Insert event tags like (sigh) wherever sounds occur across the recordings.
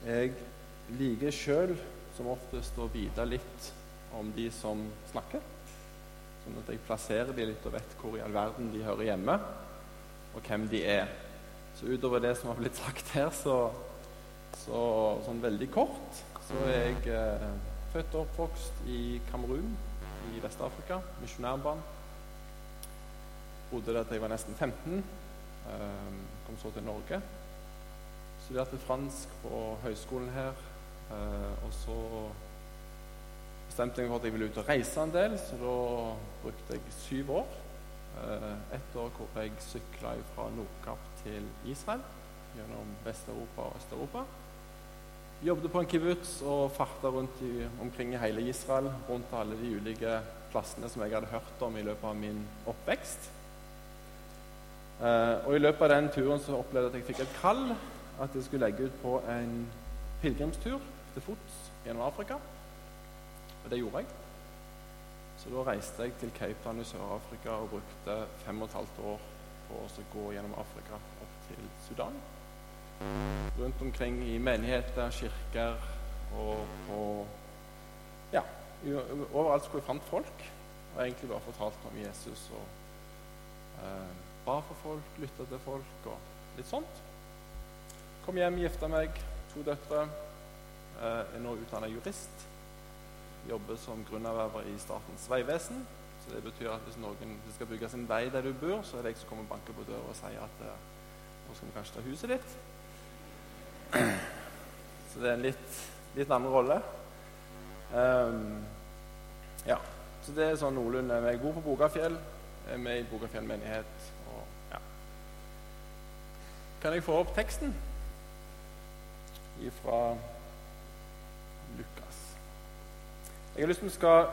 Jeg liker sjøl som oftest å vite litt om de som snakker. Sånn at jeg plasserer de litt og vet hvor i all verden de hører hjemme, og hvem de er. Så utover det som har blitt sagt her, så, så sånn veldig kort, så er jeg eh, født og oppvokst i Kamerun i Vest-Afrika, misjonærbarn. Bodde der til jeg var nesten 15. Eh, kom så til Norge. Studerte fransk på høyskolen her. Eh, og så bestemte jeg meg for at jeg ville ut og reise en del, så da brukte jeg syv år. Eh, ett år hvor jeg sykla fra Nordkapp til Israel gjennom Vest-Europa og Øst-Europa. Jobbet på en kibbutz og farta rundt i, omkring i hele Israel, rundt alle de ulike plassene som jeg hadde hørt om i løpet av min oppvekst. Eh, og I løpet av den turen så opplevde jeg at jeg fikk et kall at jeg skulle legge ut på en pilegrimstur til fots gjennom Afrika. Og det gjorde jeg. Så da reiste jeg til Cape Town i Sør-Afrika og brukte fem og et halvt år på å gå gjennom Afrika opp til Sudan. Rundt omkring i menigheter, kirker og på Ja, overalt hvor jeg fant folk. Og egentlig bare fortalte om Jesus og eh, ba for folk, lytta til folk og litt sånt. Kom hjem, gifta meg, to døtre. Eh, er nå utdanna jurist. Jobber som grunnerverver i Statens vegvesen. Så det betyr at hvis noen skal bygge sin vei der du bor, så er det jeg som kommer og banker på døra og sier at eh, nå skal vi kanskje ta huset ditt. Så det er en litt, litt annen rolle. Um, ja, så det er sånn noenlunde. Jeg bor på Bogafjell, er med i Bogafjell menighet. Og, ja. Kan jeg få opp teksten fra Lukas? Jeg har lyst til å skal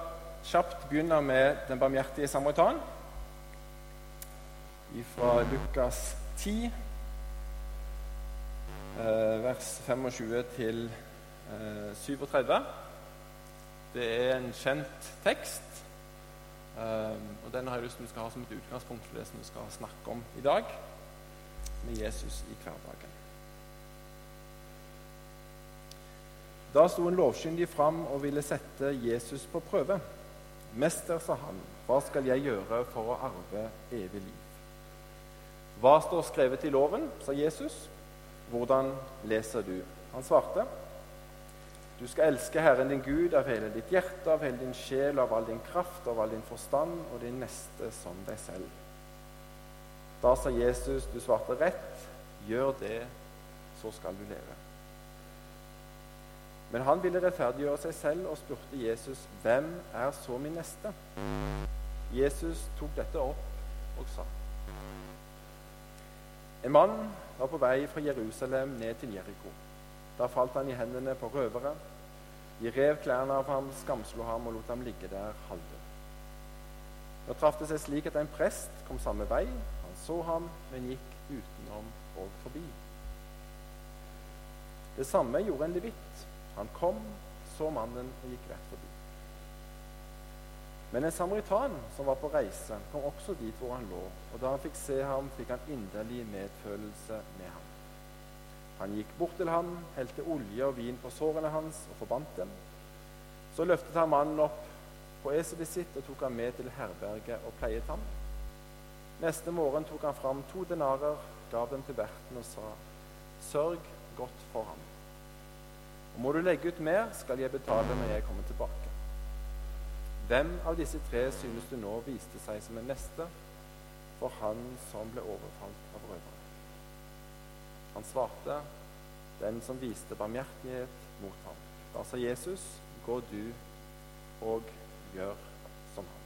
kjapt begynne med den barmhjertige samaritan. Fra Lukas 10 Eh, vers 25 til 37. Eh, det er en kjent tekst, eh, og den har jeg lyst til skal ha som et utgangspunkt for det som vi skal snakke om i dag, med Jesus i hverdagen. Da sto en lovkyndig fram og ville sette Jesus på prøve. 'Mester', sa han, 'hva skal jeg gjøre for å arve evig liv?' 'Hva står skrevet i loven?' sa Jesus. 'Hvordan leser du?' Han svarte, 'Du skal elske Herren din Gud av hele ditt hjerte, av hele din sjel, av all din kraft, av all din forstand og din neste som deg selv.' Da sa Jesus, 'Du svarte rett. Gjør det, så skal du leve.' Men han ville rettferdiggjøre seg selv og spurte Jesus, 'Hvem er så min neste?' Jesus tok dette opp og sa, 'En mann var på vei fra Jerusalem ned til Jeriko. Da falt han i hendene på røvere. De rev klærne av ham, skamslo ham og lot ham ligge der halvdød. Nå traff det seg slik at en prest kom samme vei. Han så ham, men gikk utenom og forbi. Det samme gjorde en levitt. Han kom, så mannen og gikk rett forbi. Men en samaritan som var på reise, kom også dit hvor han lå. Og da han fikk se ham, fikk han inderlig medfølelse med ham. Han gikk bort til ham, helte olje og vin på sårene hans og forbandt dem. Så løftet han mannen opp på eselet sitt og tok ham med til herberget og pleiet ham. Neste morgen tok han fram to denarer, gav dem til verten og sa, Sørg godt for ham. Og må du legge ut mer, skal jeg betale når jeg kommer tilbake. Hvem av disse tre synes du nå viste seg som en neste for han som ble overfalt av røvere? Han svarte, 'Den som viste barmhjertighet mot ham.' Da sa Jesus, 'Gå du og gjør som han'.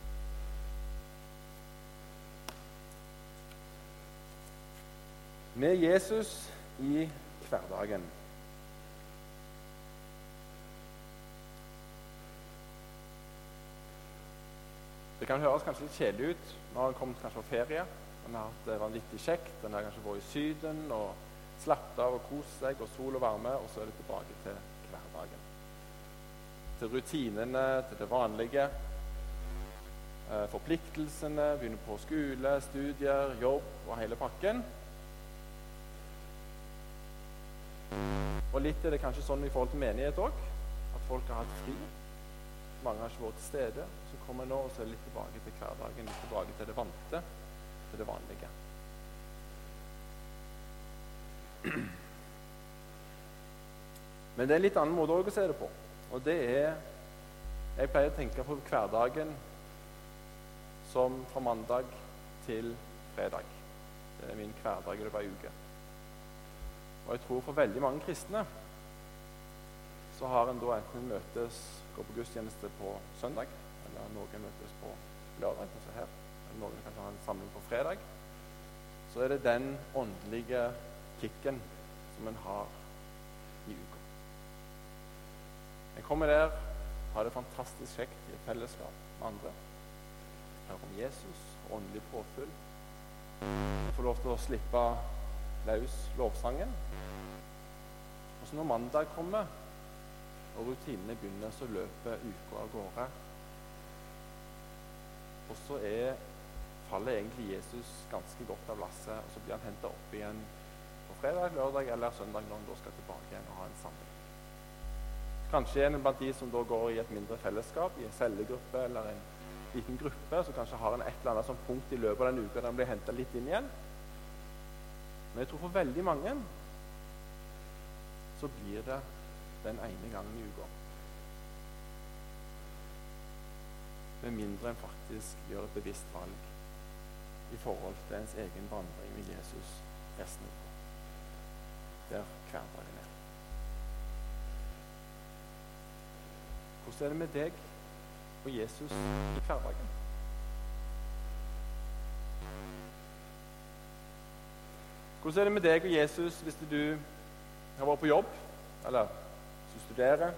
Med Jesus i hverdagen Det kan høres kanskje litt kjedelig ut Nå har en kommet kanskje på ferie. En har hatt det vanvittig kjekt, en har kanskje vært i Syden og slappet av og kost seg, og sol og varme, og så er det tilbake til hverdagen. Til rutinene, til det vanlige. Eh, forpliktelsene, begynne på skole, studier, jobb og hele pakken. Og litt er det kanskje sånn i forhold til menighet òg, at folk har hatt fri. Mange har ikke vært til stede. Så kommer jeg nå, og så er det litt tilbake til hverdagen, litt tilbake til det vante, til det vanlige. Men det er en litt annen måte å se det på. Og det er Jeg pleier å tenke på hverdagen som fra mandag til fredag. Det er min hverdag i løpet av uke. Og jeg tror for veldig mange kristne så har en da enten møtes, går på gudstjeneste på søndag, eller noen møtes på lørdag, altså her, eller noen kanskje har en samling på fredag. Så er det den åndelige kicken som en har i uka. En kommer der, har det fantastisk kjekt i et fellesskap med andre. Hører om Jesus, åndelig påfyll. Jeg får lov til å slippe løs lovsangen. Og så når mandag kommer, og rutinene begynner, så løper uka av gårde. Og så er, faller egentlig Jesus ganske godt av lasset, og så blir han henta opp igjen på fredag, lørdag eller søndag når han da skal tilbake igjen og ha en samling. Kanskje en blant de som da går i et mindre fellesskap, i en cellegruppe eller en liten gruppe, som kanskje har en et eller annet sånn punkt i løpet av den uka der han blir henta litt inn igjen. Men jeg tror for veldig mange så blir det den ene gangen i uka. Med mindre en faktisk gjør et bevisst valg i forhold til ens egen vandring med Jesus resten av uka. Der hverdagen er. Hvordan er det med deg og Jesus i hverdagen? Hvordan er det med deg og Jesus hvis du har vært på jobb, eller du studerer?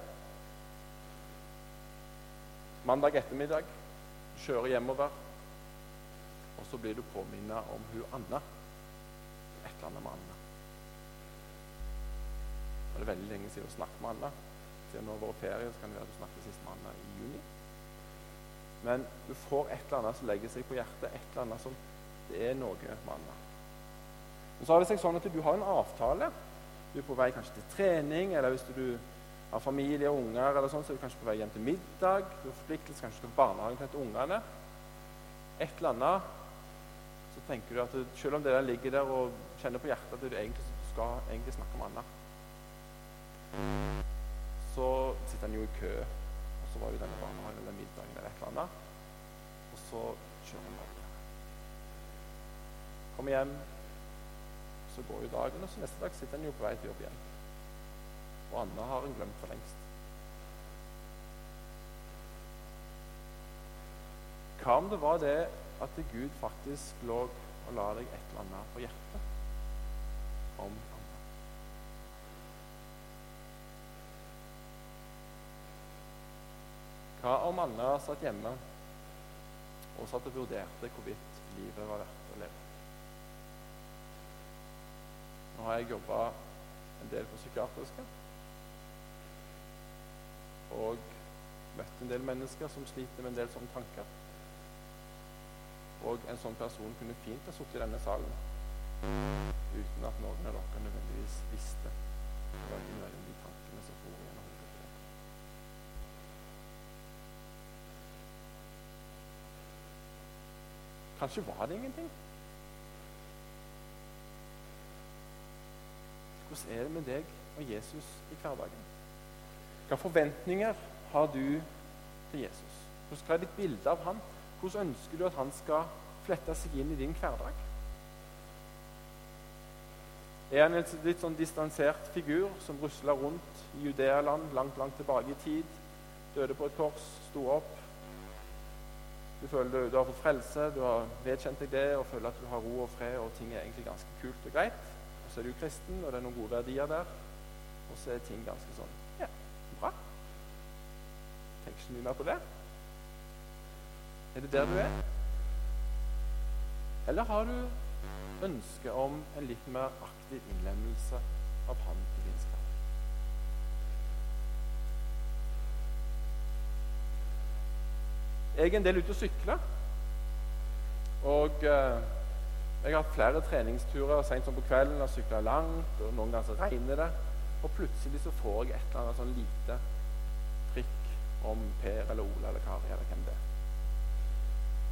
Mandag ettermiddag du kjører hjemover, og så blir du påminnet om hun Anna. Et eller annet med Anna. Det er veldig lenge siden du snakket med Anna. Siden nå har vært ferie, så kan det være du snakket sist med Anna i juni. Men du får et eller annet som legger seg på hjertet. et eller annet som Det er noe med Anna. Men så har det seg sånn at du har en avtale. Du er på vei kanskje til trening, eller hvis du har familie og unger, eller sånn, så er du kanskje på vei hjem til middag. Du har forpliktelse kanskje til barnehagen til ungene. Et eller annet. Så tenker du at du, selv om det der ligger der og kjenner på hjertet at du egentlig skal egentlig snakke med annet, så sitter han jo i kø. Og så var jo denne barnehagen eller middagen eller et eller annet. Og så kjører han over. Kommer hjem, så går jo dagen, og så neste dag sitter han jo på vei til jobb igjen. Og andre har en glemt for lengst. Hva om det var det at Gud faktisk lå og la deg et eller annet på hjertet om andre? Hva om Anna satt hjemme og satt og vurderte hvorvidt livet var verdt å leve? Nå har jeg jobba en del på psykiatriske. Og møtt en del mennesker som sliter med en del sånne tanker. Og en sånn person kunne fint ha sittet i denne salen uten at noen av dere nødvendigvis visste det var innimellom de tankene som for gjennom hodet dere. Kanskje var det ingenting. Hvordan er det med deg og Jesus i hverdagen? Hvilke forventninger har du til Jesus? Hva er ditt bilde av ham? Hvordan ønsker du at han skal flette seg inn i din hverdag? Er han en litt sånn distansert figur som rusler rundt i Judealand langt, langt tilbake i tid? Døde på et kors, sto opp. Du føler du, har fått frelse, du har vedkjent deg det og føler at du har ro og fred, og ting er egentlig ganske kult og greit Og så er du kristen, og det er noen gode verdier der. Og så er ting ganske sånn. Tenker så mye mer på det. Er det der du er? Eller har du ønske om en litt mer aktiv innlemmelse av Han i din skap? Jeg er en del ute og sykler. Og eh, jeg har hatt flere treningsturer sent som på kvelden Har sykla langt. og Noen ganger så regner det. Og plutselig så får jeg et eller annet sånn lite om Per eller Ola eller Kari eller hvem det er.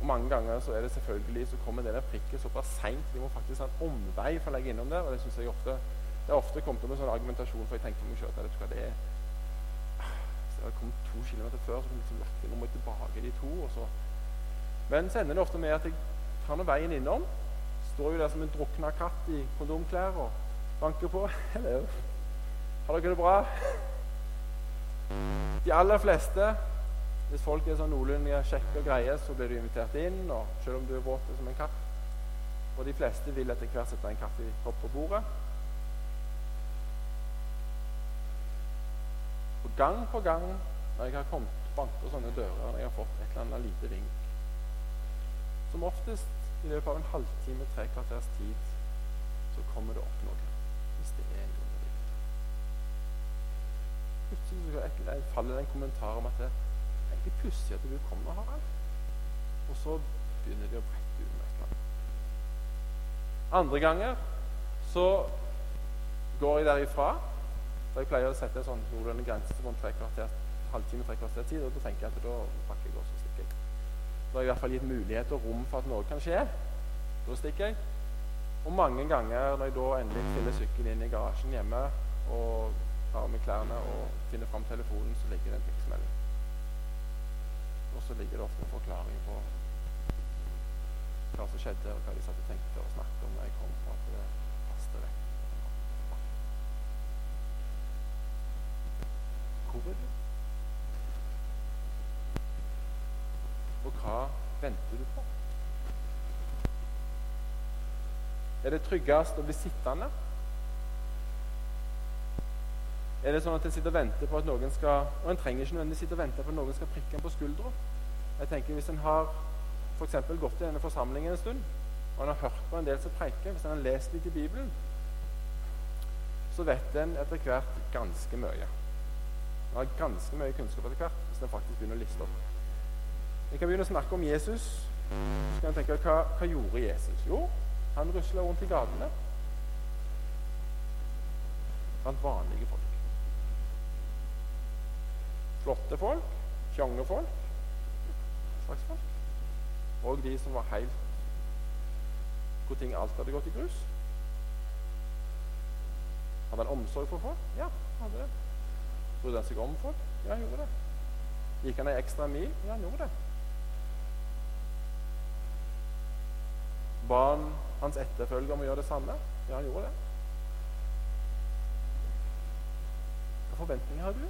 Og Mange ganger så er det selvfølgelig så kommer det der prikket såpass seint. De må faktisk ha en omvei for å legge innom der. og Det synes jeg ofte det er ofte kommet opp en sånn argumentasjon, for jeg tenker meg selv at det er. Hvis jeg hadde kommet to kilometer før, så kunne jeg liksom lagt inn, må jeg tilbake de to. og så. Men så ender det ofte med at jeg tar nå veien innom. Står jo der som en drukna katt i kondomklær og banker på. (laughs) Hello. Har dere det bra? De aller fleste, hvis folk er sånn noenlunde kjekke og greie, så blir du invitert inn, og selv om du er våt som en katt. Og de fleste vil etter hvert sette en kaffekopp på bordet. Og gang på gang når jeg har kommet banket på sånne dører, når jeg har fått et eller annet lite vink Som oftest i løpet av en halvtime, tre kvarters tid, så kommer det opp noe. Hvis det er en grunn til Plutselig faller det en kommentar om at det er egentlig pussig at du kommer, Harald. Og så begynner de å brette ut med et eller annet. Andre ganger så går jeg derifra. For jeg pleier å sette en sånn noenlunde grense på en halvtime, tre kvarter tid. Og da tenker jeg at da pakker jeg og så stikker jeg. Da har jeg i hvert fall gitt mulighet og rom for at noe kan skje. Da stikker jeg. Og mange ganger når jeg da endelig stiller sykkelen inn i garasjen hjemme og tar av meg klærne og finner fram telefonen, så ligger det en tekstmelding. Og så ligger det ofte en forklaring på hva som skjedde, og hva de satt og tenkte og snakket om da jeg kom. på at det haster vekk. Hvor er du? Og hva venter du på? Er det tryggest å bli sittende? Er det sånn at en sitter og venter på at noen skal Og en trenger ikke nødvendigvis sitte og vente på at noen skal prikke en på skuldra. Jeg tenker Hvis en har for gått i denne forsamlingen en stund, og en har hørt på en del som preiker, hvis en har lest litt i Bibelen, så vet en etter hvert ganske mye. En har ganske mye kunnskap etter hvert hvis en faktisk begynner å liste opp. En kan begynne å snakke om Jesus. Så kan en tenke hva, hva gjorde Jesus? Jo, han rusla rundt i gatene blant vanlige folk. Flotte folk, kjongefolk, slags folk. Og de som var helt Hvor ting alt hadde gått i grus. Hadde han omsorg for folk? Ja, hadde det. Brydde han seg om folk? Ja, han gjorde det. Gikk han ei ekstra mil? Ja, han gjorde det. Ba han hans etterfølger om å gjøre det samme? Ja, han gjorde det. Hvilke forventninger har du?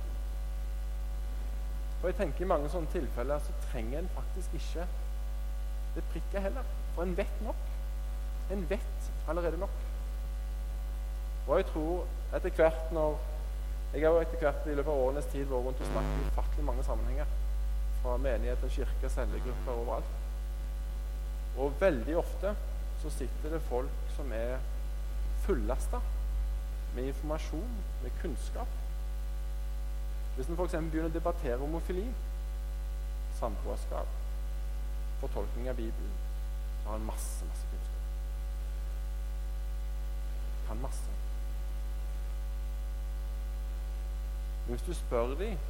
Og jeg tenker I mange sånne tilfeller så trenger en faktisk ikke det prikket heller. For en vet nok. En vet allerede nok. Og jeg tror etter hvert når Jeg har jo etter hvert i løpet av årenes tid vært rundt og snakket i ufattelig mange sammenhenger. Fra menigheter, kirker, cellegrupper overalt. Og veldig ofte så sitter det folk som er fullasta med informasjon, med kunnskap. Hvis en f.eks. begynner å debattere homofili, samboerskap, fortolkning av Bibelen, så har en masse, masse kunnskap. Kan masse. Men hvis du spør dem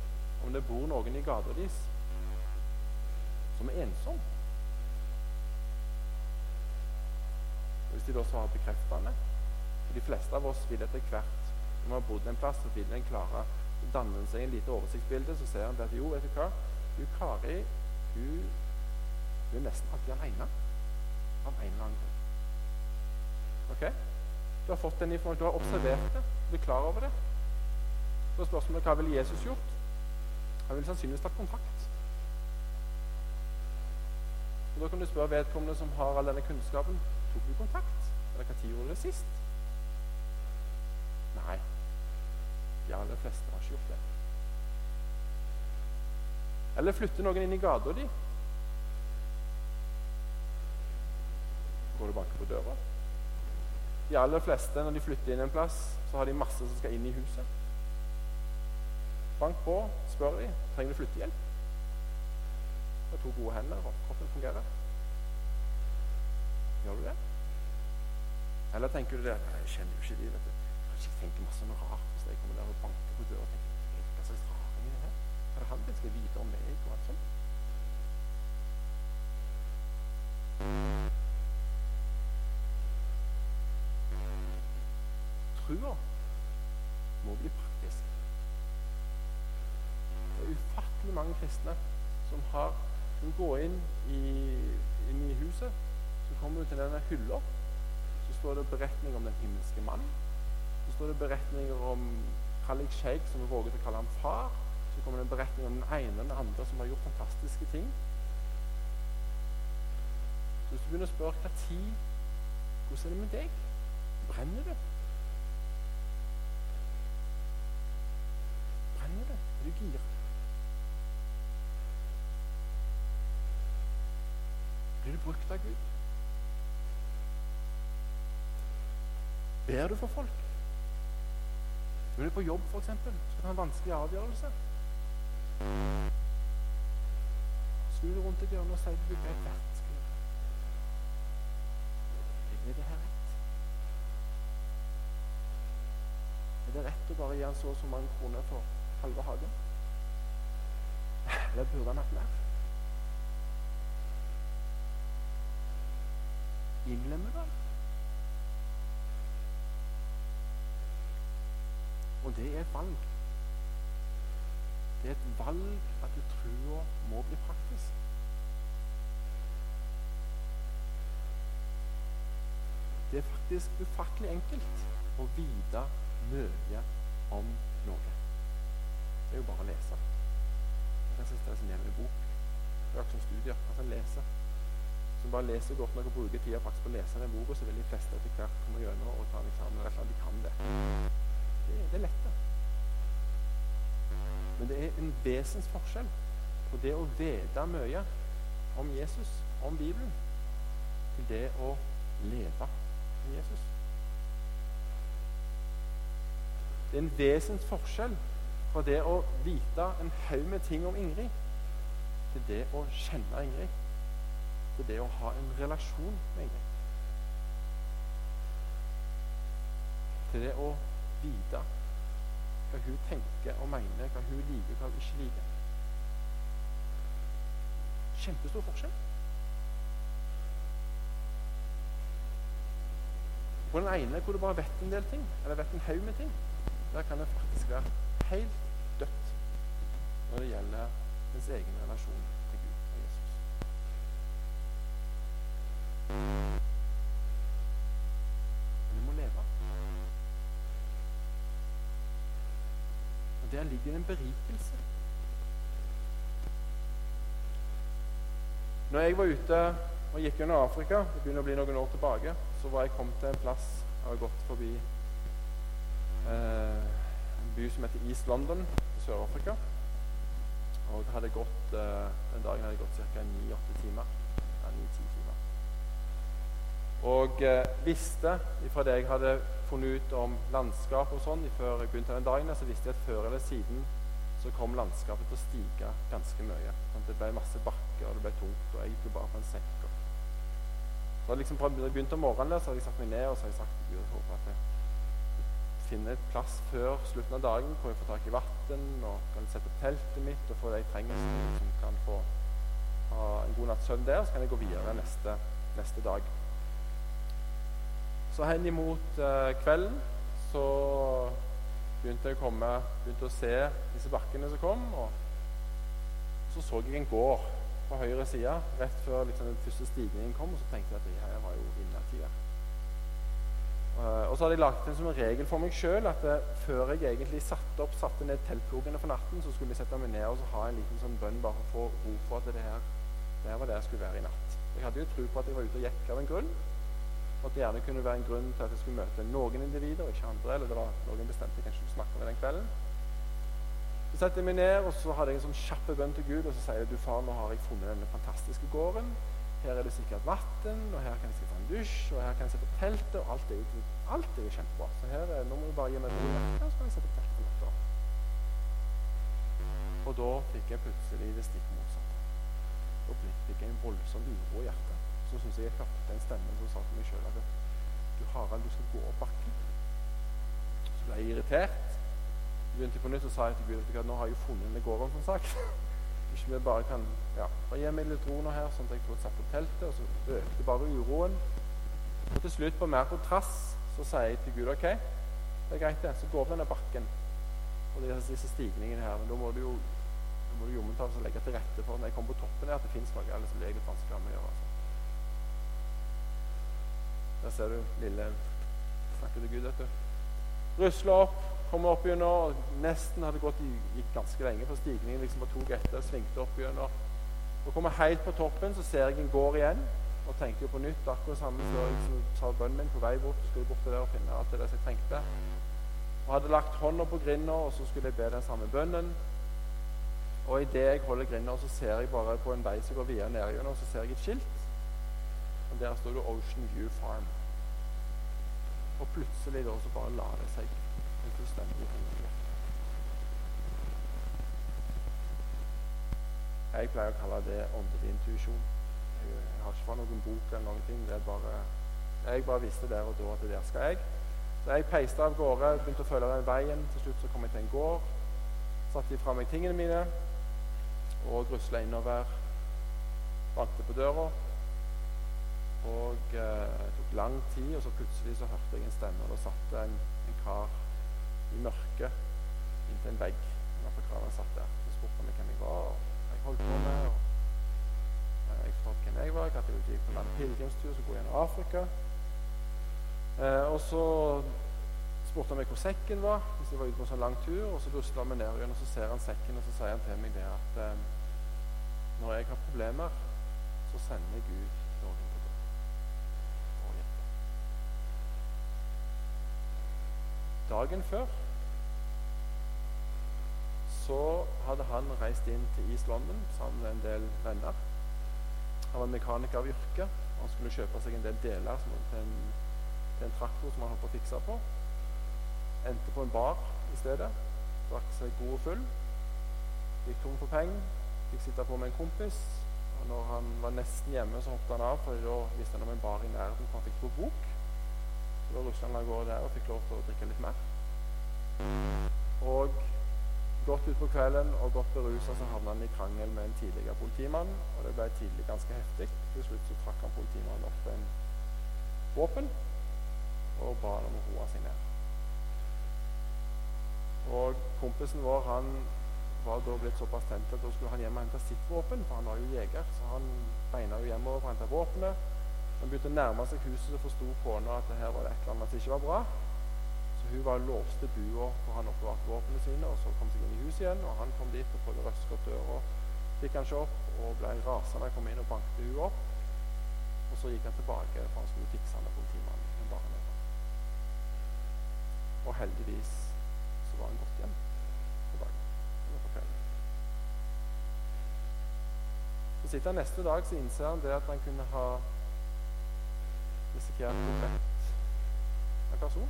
om det bor noen i gata deres som er ensom Hvis de da svarer bekreftende For de fleste av oss vil etter hvert når vi har bodd en plass, så vil en klare å danne seg en lite oversiktsbilde. Så ser en at jo, vet du hva Hun Kari hun, er nesten alltid alene av en eller annen grunn. Ok? Du har fått den informasjonen, du har observert det, du er klar over det. Så er spørsmålet hva ville Jesus gjort? Han ville sannsynligvis tatt kontakt. Og Da kan du spørre vedkommende som har all denne kunnskapen Tok du kontakt? Eller når gjorde du det sist? Nei. De aller fleste har ikke gjort det. Eller flytter noen inn i gata di? Går du og banker på døra? De aller fleste, når de flytter inn en plass, så har de masse som skal inn i huset. Bank på, spør de trenger du flyttehjelp. Du har to gode hender, og kroppen fungerer. Gjør du det? Eller tenker du det Jeg kjenner jo ikke de, vet du. Kanskje tenker masse om rart hvis jeg kommer der og banker på døra og tenker hva slags raring er det her? Hva er det han vil skal vite om meg? og alt sånt? Trua må bli praktisk. Det er ufattelig mange kristne som har som går inn i, inn i huset. Så kommer du til denne hylla. Så står det beretning om den himmelske mann. Så står det beretninger om Khalik Sheikh, som vi våget å kalle ham far. Så kommer det en beretning om den ene og den andre som har gjort fantastiske ting. Så hvis du begynner å spørre hva tid, hvordan er det med deg? Brenner du? Brenner du? Er du gira? Blir du brukt av Gud? Ber du for folk? Når du er på jobb, f.eks., skal du ha en vanskelig avgjørelse. Snu du rundt et hjørne og si at du hva er verdt. Er det her rett? Er det rett å bare gi han så og så mange kroner for halve hagen? Eller burde han hatt mer? Innlemmer du han? Og det er et valg. Det er et valg at trua må bli praktisk. Det er faktisk ufattelig enkelt å vite mye om noe. Det er jo bare å lese. Jeg er det som gjennom en bok. Det er som studier. Altså lese. Hvis du bare leser godt nok og bruker tida faktisk på å lese den boka, så vil de fleste etter hvert komme gjennom og ta en eksamen. Eller de kan det. Det, er det lette. Men det er en vesensforskjell på det å vite mye om Jesus, om Bibelen, til det å leve med Jesus. Det er en vesensforskjell fra det å vite en haug med ting om Ingrid, til det å kjenne Ingrid, til det å ha en relasjon med Ingrid. Til det å vite hva hun tenker og mener, hva hun liker, hva hun ikke liker. Kjempestor forskjell. På den ene hvor du bare vet en del ting, eller vet en haug med ting, der kan det faktisk være helt dødt når det gjelder ens egen relasjon til Gud og Jesus. Men vi må leve. Og der ligger en berikelse. Når jeg var ute og gikk under Afrika, det begynner å bli noen år tilbake, så var jeg kommet til en plass Jeg har gått forbi eh, en by som heter East London i Sør-Afrika. Og hadde gått, eh, Den dagen hadde jeg gått ca. 9-8 timer. Ja, 9-10 timer. Og eh, visste fra det jeg hadde funnet ut om landskap og sånn før jeg begynte den dagen, så visste jeg at før eller siden så kom landskapet til å stige ganske mye. Sånn, det ble masse bakker, og det ble tungt, og jeg gikk jo bare på en sekk. Og. Så liksom, jeg begynte om morgenen så hadde jeg satt meg ned og så hadde jeg sagt til Gud jeg håper at jeg finner et plass før slutten av dagen hvor jeg får tak i vann og kan sette opp teltet mitt og få det jeg trenger, så jeg liksom kan få ha en god natts søvn der. Så kan jeg gå videre neste, neste dag. Så hen imot uh, kvelden så begynte jeg å komme, begynte å se disse bakkene som kom. og Så så jeg en gård på høyre side rett før liksom, den første stigningen kom. Og så tenkte jeg at det her var jo vinnertida. Eh, og så hadde jeg lagt en som en regel for meg sjøl at det, før jeg egentlig satte opp, satte ned teltplogene for natten, så skulle jeg sette meg ned og ha en liten sånn bønn bare for å få ro for at det her, det her var det jeg skulle være i natt. Jeg hadde jo tro på at jeg var ute og gikk av en grunn. Og at det gjerne kunne være en grunn til at jeg skulle møte noen individer, ikke andre. Eller det var noen bestemte jeg skulle snakke med den kvelden. Så setter jeg meg ned, og så hadde jeg en sånn kjapp bønn til Gud. Og så sier jeg du far, nå har jeg funnet denne fantastiske gården. Her er det sikkert vann, og her kan jeg ta en dusj, og her kan jeg sette opp teltet. Og alt er alt er jo kjempebra. Så her, nå må du bare gi meg noe og så kan jeg sette opp teltet på natta. Og da fikk jeg plutselig det stikk motsatte. Da fikk jeg en voldsom uro i hjertet så syns jeg jeg hørte en stemme som sa til meg sjøl at du Harald, du skal gå opp bakken. Så ble jeg irritert. Begynte på nytt og sa jeg til Gud at nå har jeg jo funnet denne gården, som sagt. (laughs) Ikke vi bare kan ja, gi meg litt ro nå her, sånn at jeg får satt opp teltet. Og så økte bare uroen. Og til slutt, på mer på trass, så sier jeg til Gud OK, det er greit, det. Så går vi denne bakken og disse, disse stigningene her. Men da må du jo jommen legge til rette for når jeg kommer på toppen her, at det fins noe. Ellers blir jeg litt vanskelig å gjøre. Altså. Der ser du lille snakker til Gud, vet du. Rusla opp, kommer opp gjennom. Nesten hadde gått gikk ganske lenge på stigningen. liksom bare tok etter, svingte opp gjennom. Og kommer helt på toppen, så ser jeg en gård igjen. Og tenker jo på nytt akkurat samme som jeg liksom sa bønnen min på vei bort. Skulle bort til der og finne alt det jeg trengte. Og hadde lagt hånda på grinda, og så skulle jeg be den samme bønnen. Og idet jeg holder grinda, så ser jeg bare på en vei som går videre nedigjennom, så ser jeg et skilt. Og der står det 'Ocean View Farm'. Og plutselig da så bare la det seg en fullstendig ro Jeg pleier å kalle det åndelig intuisjon. Jeg, har ikke fått noen bok eller noen ting. det er bare, Jeg bare visste der og da at der skal jeg. Så jeg peiste av gårde, begynte å følge den veien. Til slutt så kom jeg til en gård. Satte fra meg tingene mine og grusla innover. Bankte på døra. Og eh, det tok lang tid, og så plutselig så hørte jeg en stemme. Og da satt en, en kar i mørket inntil en vegg. Han satt der. Så spurte meg hvem jeg var, og hva jeg holdt på med. Og, eh, jeg fortalte hvem jeg var, at jeg gikk på en pilegrimstur som går gjennom Afrika. Eh, og så spurte han meg hvor sekken var hvis jeg var ute på en sånn lang tur. Og så rusla vi ned igjen, og så ser han sekken, og så sier han til meg det at når jeg har problemer, så sender jeg Gud noen på døra for å hjelpe. Dagen før så hadde han reist inn til East London sammen med en del venner. Han var mekaniker av yrke. Han skulle kjøpe seg en del deler til en, til en traktor som han holdt på å fikse på. Endte på en bar i stedet. Drakk seg god og full. Gikk tom for penger. Fikk sitte på med en kompis. Og når han var nesten hjemme, så hoppet han av, for da visste han om en bar i nærheten hvor han fikk på bok. Da rusla av gårde der og fikk lov til å drikke litt mer. Og godt utpå kvelden og godt berusa så havna han i krangel med en tidligere politimann. Og det ble tidlig ganske heftig. Til slutt så trakk han politimannen opp en våpen og ba han om å roe seg ned. Og kompisen vår han var da blitt såpass tent at da skulle han hjem og hente sitt våpen, for han var jo jeger. Så han beina jo hjemover og henta hente våpenet. Han begynte å nærme seg huset, så forsto kona at det her var det et eller annet som ikke var bra. Så hun var låste bua hvor han oppbevarte våpnene sine, og så kom seg inn i huset igjen. Og han kom dit og prøvde å røske opp døra. Fikk han ikke opp og ble rasende. og kom inn og bankte hun opp. Og så gikk han tilbake, for han skulle fikse han med politimannen. Og heldigvis så var han gått hjem på dagen. Så sitter han neste dag så innser han det at han kunne ha risikert er drept en person.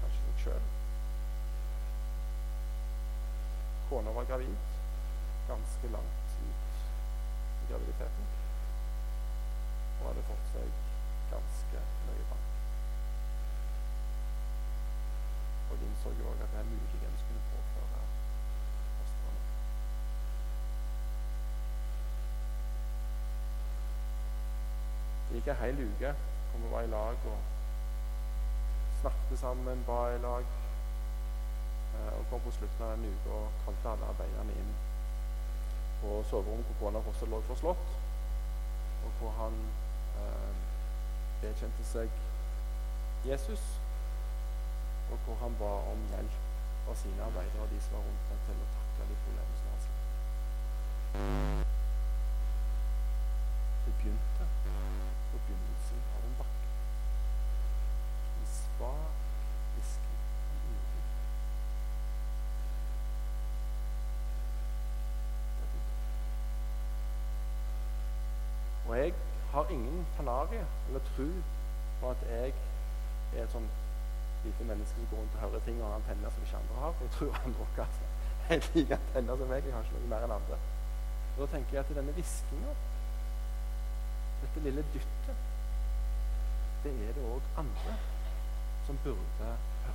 Kanskje seg sjøl. Kona var gravid ganske langt ut i graviditeten og hadde fått seg ganske nøye barn. og innså jo òg at det muligens kunne påføre kostnader. Det gikk ei hel uke hvor vi var i lag og snakket sammen, ba i lag. Eh, og kom på slutten av den uka og kalte alle arbeiderne inn. På soverommet hvor kona fortsatt lå forslått, og hvor han eh, vedkjente seg Jesus. Og hvor han ba om hjelp fra sine arbeidere og de som var rundt ham, til å takle de problemene som han slet Det begynte på begynnelsen av en bakke. Hvisking uro. Og jeg har ingen fanarie eller tro på at jeg er et sånt lite menneske som går rundt og hører ting og har antenner som ikke andre har. Jeg tror andre også har helt like antenner som meg. Jeg har ikke noe mer enn andre. Og Da tenker jeg at denne hviskinga, dette lille dyttet, det er det òg andre som burde høre.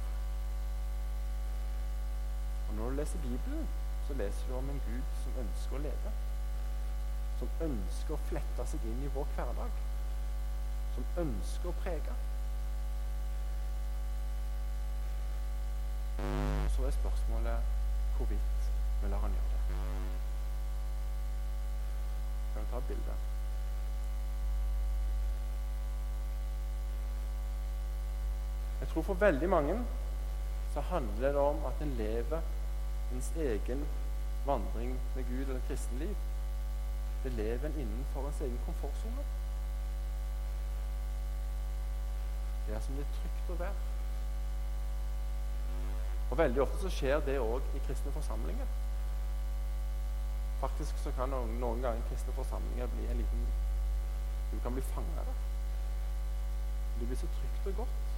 Og Når du leser Bibelen, så leser du om en Gud som ønsker å lede. Som ønsker å flette seg inn i vår hverdag. Som ønsker å prege. Så er spørsmålet hvorvidt vi lar han gjøre det. Kan du ta et bilde? Tror for veldig mange så handler det om at en lever ens egen vandring med Gud og det kristne liv. Det lever en innenfor ens egen komfortsone. Det er som det er trygt å være. Og Veldig ofte så skjer det òg i kristne forsamlinger. Faktisk så kan noen, noen ganger kristne forsamlinger bli en liten Du kan bli fanga der. Det blir så trygt og godt.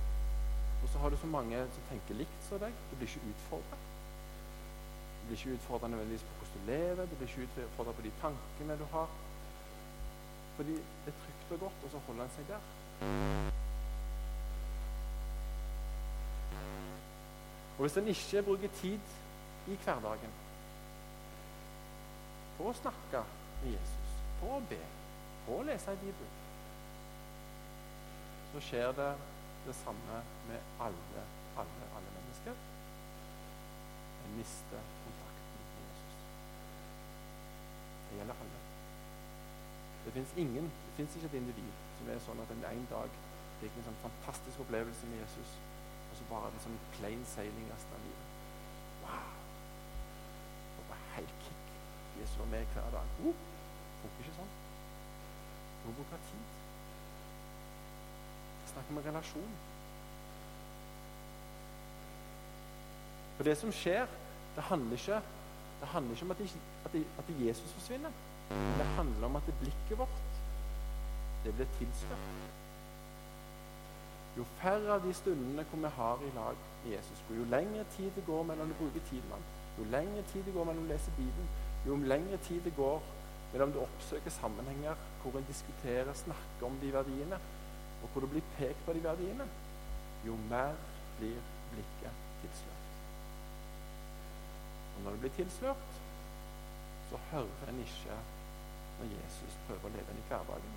Og så har du så mange som tenker likt som deg. Du blir ikke utfordra. Du blir ikke utfordra nødvendigvis på hvordan du lever, du blir ikke utfordra på de tankene du har. Fordi det er trygt og godt, og så holder en seg der. Og hvis en ikke bruker tid i hverdagen på å snakke med Jesus, på å be, på å lese i Bibelen, så skjer det det samme med alle, alle, alle mennesker. En mister kontakten med Jesus. Det gjelder alle. Det fins ingen, det fins ikke et individ som er sånn at en en dag fikk en sånn fantastisk opplevelse med Jesus, og så bare en sånn plain sailing resten av livet. Wow! Det var helt kick. Jesus var med hver dag. Uh, funker ikke sånn. Du må bruke tid snakker om relasjon. For det som skjer, det handler ikke, det handler ikke om at, det, at, det, at Jesus forsvinner. Men det handler om at det blikket vårt det blir tilslørt. Jo færre av de stundene hvor vi har i lag med Jesus, jo lengre tid det går mellom du bruke tid med ham, jo lengre tid det går mellom du lese Bibelen, jo lengre tid det går mellom du oppsøker sammenhenger hvor en diskuterer, snakker om de verdiene, og hvor det blir pekt på de verdiene, jo mer blir blikket tilslørt. Og når det blir tilslørt, så hører en ikke når Jesus prøver å leve inn i hverdagen.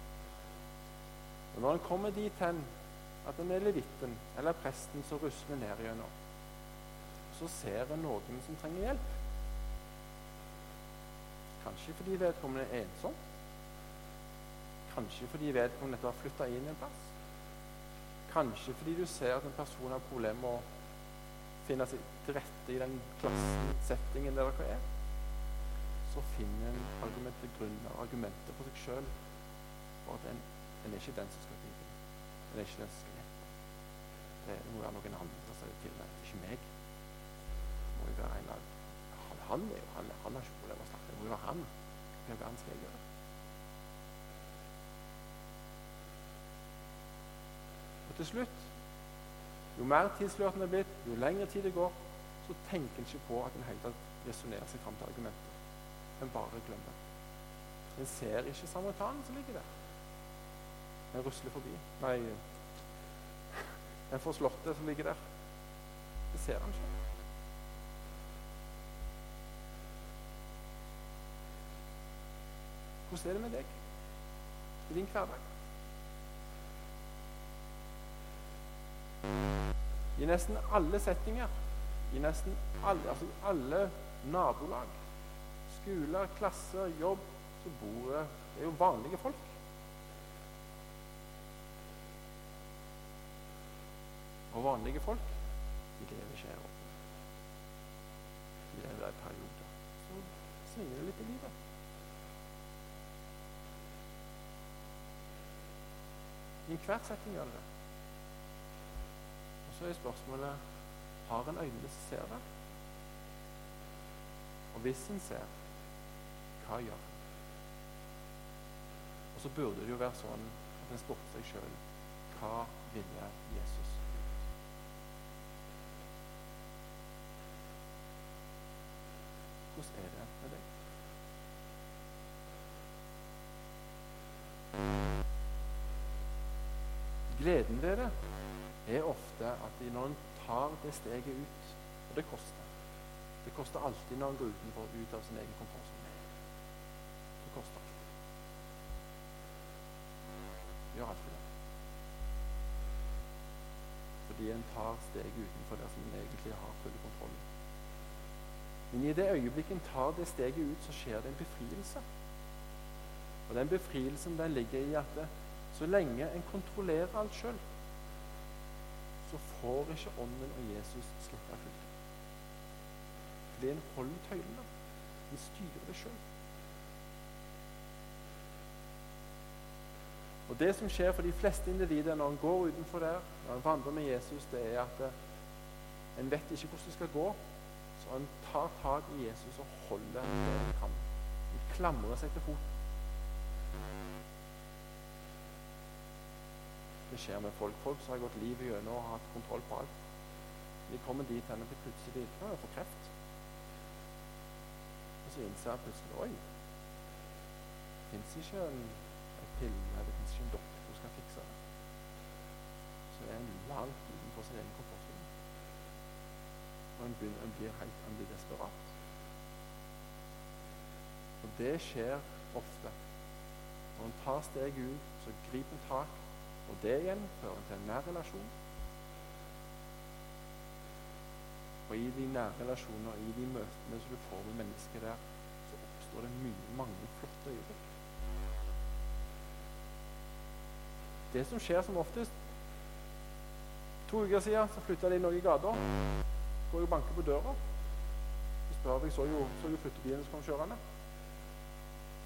Og Når en kommer dit hen at en er levitten eller presten som rusler ned gjennom, så ser en noen som trenger hjelp. Kanskje fordi vedkommende er ensom. Kanskje fordi vedkommende har flytta inn en plass. Kanskje fordi du ser at en person har problemer med å finne seg til rette i den klassen, settingen der dere er. Så finner en argumenter, grunner, argumenter for seg sjøl for at en, en, er ikke den som skal inn. En er ikke den som skal hjelpe. Det må være noen andre som til meg. Det er ikke meg. Det må jo være en av Han, han, er jo, han, han har ikke problemer med å snakke. Det må jo være han. Hva skal gjøre? Til slutt, jo mer tilslørt en er blitt, jo lengre tid det går, så tenker en ikke på at en hele resonnerer seg fram til argumenter. En bare glemmer. En ser ikke samaritanen som ligger der. En rusler forbi. Nei, en forslåtte som ligger der. Det ser han ikke. Hvordan er det med deg i din hverdag? I nesten alle settinger, i nesten alle, altså alle nabolag, skoler, klasser, jobb, så bor det Det er jo vanlige folk. Og vanlige folk, de lever ikke her oppe. De lever i perioder. Så svinger det litt i livet. I enhver setting gjør det det. Så er spørsmålet har en øyne som ser det. Og hvis en ser, hva gjør en? Og så burde det jo være sånn at en spurte seg sjøl hva ville Jesus? Hvordan er det med deg? Gleden ved det, er ofte at når en tar det steget ut Og det koster. Det koster alltid når en går utenfor, ut av sin egen komfortsone. Det koster alltid. Det gjør alltid det. Fordi en tar steget utenfor det som en egentlig har full kontroll Men i det øyeblikket en tar det steget ut, så skjer det en befrielse. Og den befrielsen den ligger i at så lenge en kontrollerer alt sjøl, så får ikke Ånden og Jesus slippe fullt. Fordi en holder tøylene. En styrer det sjøl. Og Det som skjer for de fleste individer når en går utenfor der, når en vandrer med Jesus, det er at en vet ikke hvordan det skal gå. Så en tar tak i Jesus og holder det en kan. En klamrer seg til foten. Det skjer med folk. Folk som har gått livet gjennom og har hatt kontroll på alt. De kommer dit hen og plutselig kan de få kreft. Og så innser jeg plutselig Oi, det fins ikke en, en pille, det fins ikke en doktor som skal fikse det. Så er en langt utenfor sin egen komfortsone. Og en, begynner, en, blir helt, en blir desperat. Og det skjer ofte. Når en tar steget ut, så griper en tak, og det igjen fører til en nær relasjon. Og i de nære relasjoner, i de møtene som du får med mennesker der, så oppstår det mye, mange flotte øyeblikk. Det som skjer som oftest To uker siden så flytta de noe i gata. Går og banker på døra. Så spør jeg, så jo, så jo flyttebilen som kom kjørende.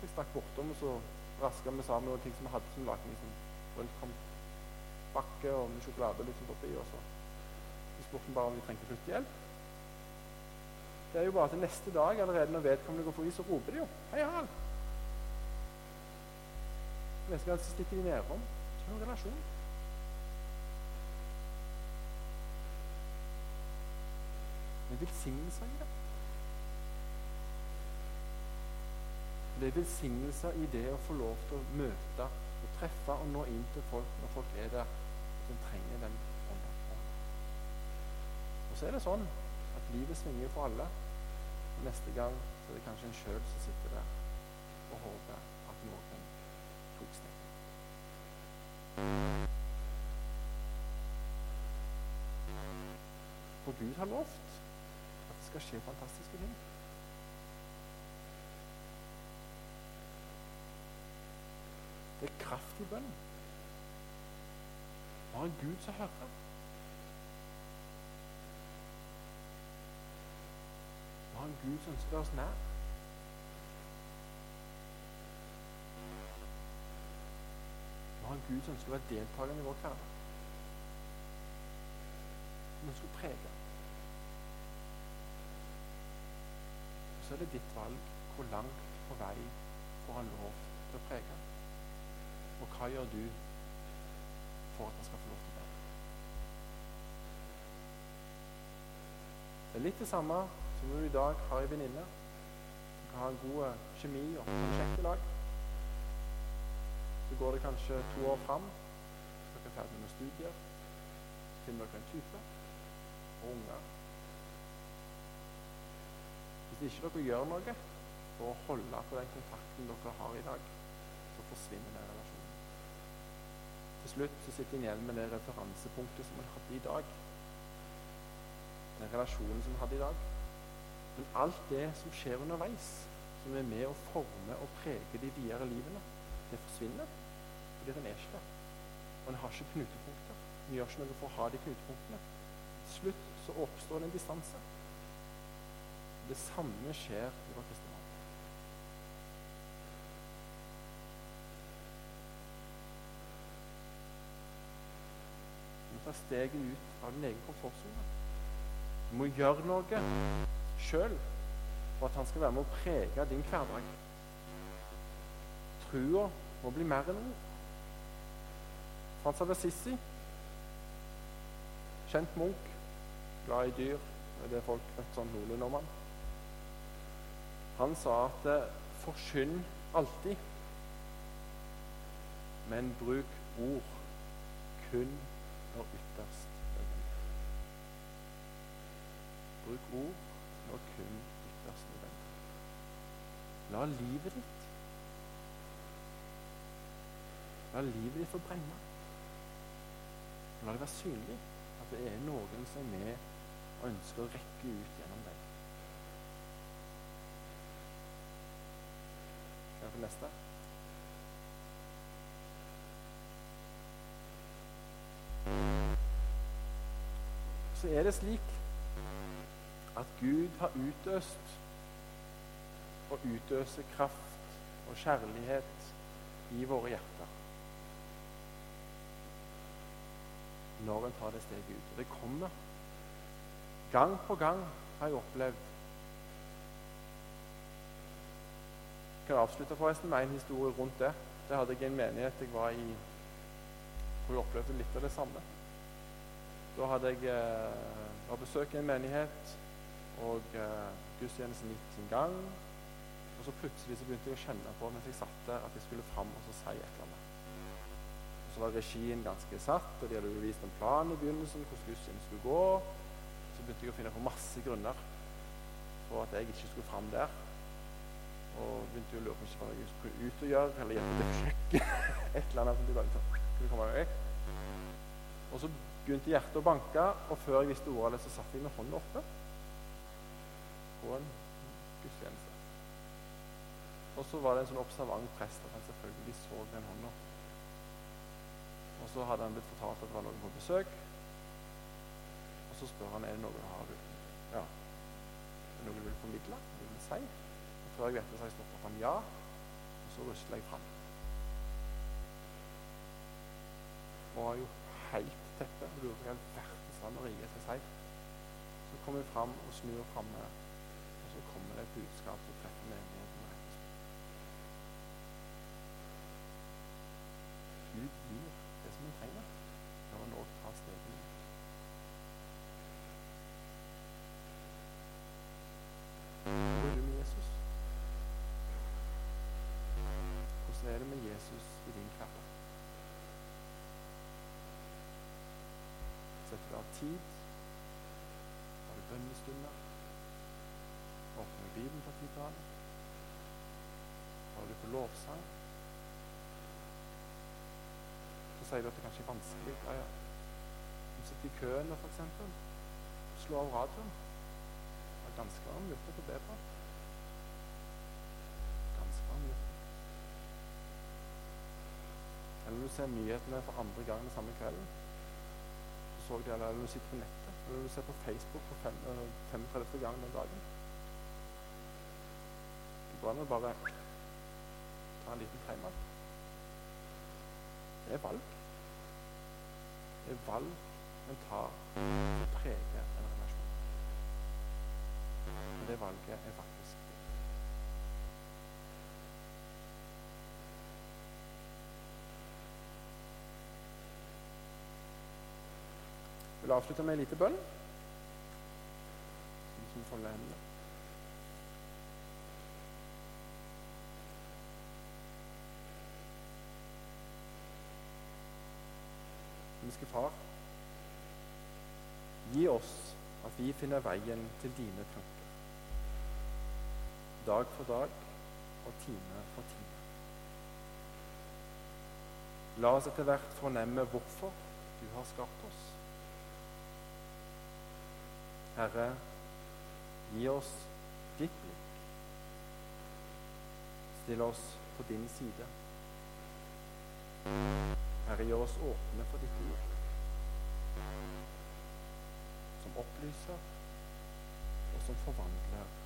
Jeg stakk bortom, og så raska vi sammen noen ting som vi hadde som lagde liksom, bakke og med sjokolade liksom borti. Og så så spurte han bare om vi trengte flyttehjelp. Det er jo bare til neste dag, allerede når vedkommende går forbi, så roper de jo 'Hei, Harald'. Neste gang så stikker de nedom. Ikke noen relasjon. Er velsignelser i det. Det er velsignelser i det å få lov til å møte og treffe og nå inn til folk når folk er der som trenger den ånden. Og så er det sånn at livet svinger for alle. Neste gang så er det kanskje en sjøl som sitter der og håper at noen tok steg. For Gud har lovt at det skal skje fantastiske ting. Det er kraft i bønnen. Vi har en Gud som hører. Vi har en Gud som ønsker oss nær. Vi har en Gud som ønsker å være deltakende i vår hverdag. Som ønsker å prege. Så er det ditt valg hvor langt på vei får han lov til å prege. Og hva gjør du for at han skal få lov til det? Det er litt det samme som du i dag har i venninne. Du kan ha en god kjemi og prosjekt i lag. Så går det kanskje to år fram, så dere er ferdig med studier. Så finner dere en type og unger. Hvis ikke dere gjør noe for å holde på den kontakten dere har i dag, så forsvinner relasjonen. Til slutt så sitter en igjen med det referansepunktet som en hadde i dag. Den relasjonen som en hadde i dag. Men alt det som skjer underveis, som er med å forme og prege de videre livene, det forsvinner. Fordi den er ikke der. Og en har ikke knutepunkter. En gjør ikke noe for å ha de knutepunktene. Til slutt så oppstår det en distanse. Det samme skjer i vår kristne verden. Du må ta steget ut av din egen komfortsone. Du må gjøre noe sjøl for at han skal være med å prege din hverdag. Trua må bli mer enn ord. Frans av Assisi, kjent munk, glad i dyr, det er folk vet sånn noenlunde om han. Han sa at forsyn alltid, men bruk ord kun når ytterst nødvendig. Bruk ord, og kun ytterst nødvendig. La livet ditt La livet ditt få brenne. La det være synlig at det er noen som er med og ønsker å rekke ut gjennom deg. Kan jeg få neste? Så er det slik at Gud har utøst og utøser kraft og kjærlighet i våre hjerter. Når en tar det steget ut. Og det kommer. Gang på gang har jeg opplevd Jeg kan avslutte forresten med en historie rundt det. Det hadde jeg en menighet jeg var i hvor jeg opplevde litt av det samme. Da hadde jeg eh, besøk i en menighet, og eh, gudstjenesten gikk sin gang. Og så plutselig så begynte jeg å kjenne på mens jeg satt der, at jeg skulle fram og så si et eller annet. Og så var regien ganske satt, og de hadde jo vist en plan i begynnelsen hvordan gudstjenesten skulle gå. Så begynte jeg å finne på masse grunner for at jeg ikke skulle fram der. Og begynte å lure på hva jeg skulle ut og gjøre, eller hjelpe til kjøkken. (laughs) et eller annet som de bare sånn, kunne komme vekk. Og så begynte hjertet å banke, og før jeg visste ordet av det, så satt jeg med hånda oppe på en gudstjeneste. Og så var det en sånn observant prest at han selvfølgelig så den hånda. Og så hadde han blitt fortalt at det var noen på besøk. Og så spør han er det noen du har ja, er det noen du vil formidle, du vil si. Og før jeg vet det, så har jeg stoppet han ja, og så rusler jeg fram. Og har jo helt teppe og lurer på hva i all verdens land og rike skal si. Så kommer vi fram og snur framme, og så kommer det et budskap som treffer menigheten. Gud gir det som en trenger når en òg tar stegene ut. Hvor er du med Jesus? Hvordan er det med Jesus i din hverdag? Setter du av tid? Har du bønnestunder? Åpner du Bibelen på til annen? Har du på lovsang? Så sier du at det kanskje er vanskelig. Ja, ja. Du sitter i køen, f.eks. Slå av radioen. Det er ganske varm luft å be på. Ganske varm luft. Eller du ser nyhetene for andre gang den samme kvelden. Så det, eller når du sitter på nettet, eller når du ser på Facebook for fem, 35. gang den dagen. Det går an å bare ta en liten timeout. Det er valg. Det er valg en tar som preger en relasjon. Og det valget er faktisk vil avslutte med en liten bønn. Som folder hendene. himmelske Far, gi oss at vi finner veien til dine tanker. Dag for dag og time for time. La oss etter hvert fornemme hvorfor du har skapt oss. Herre, gi oss ditt blikk. Still oss på din side. Herre, gjør oss åpne for ditt ord, som opplyser og som forvandler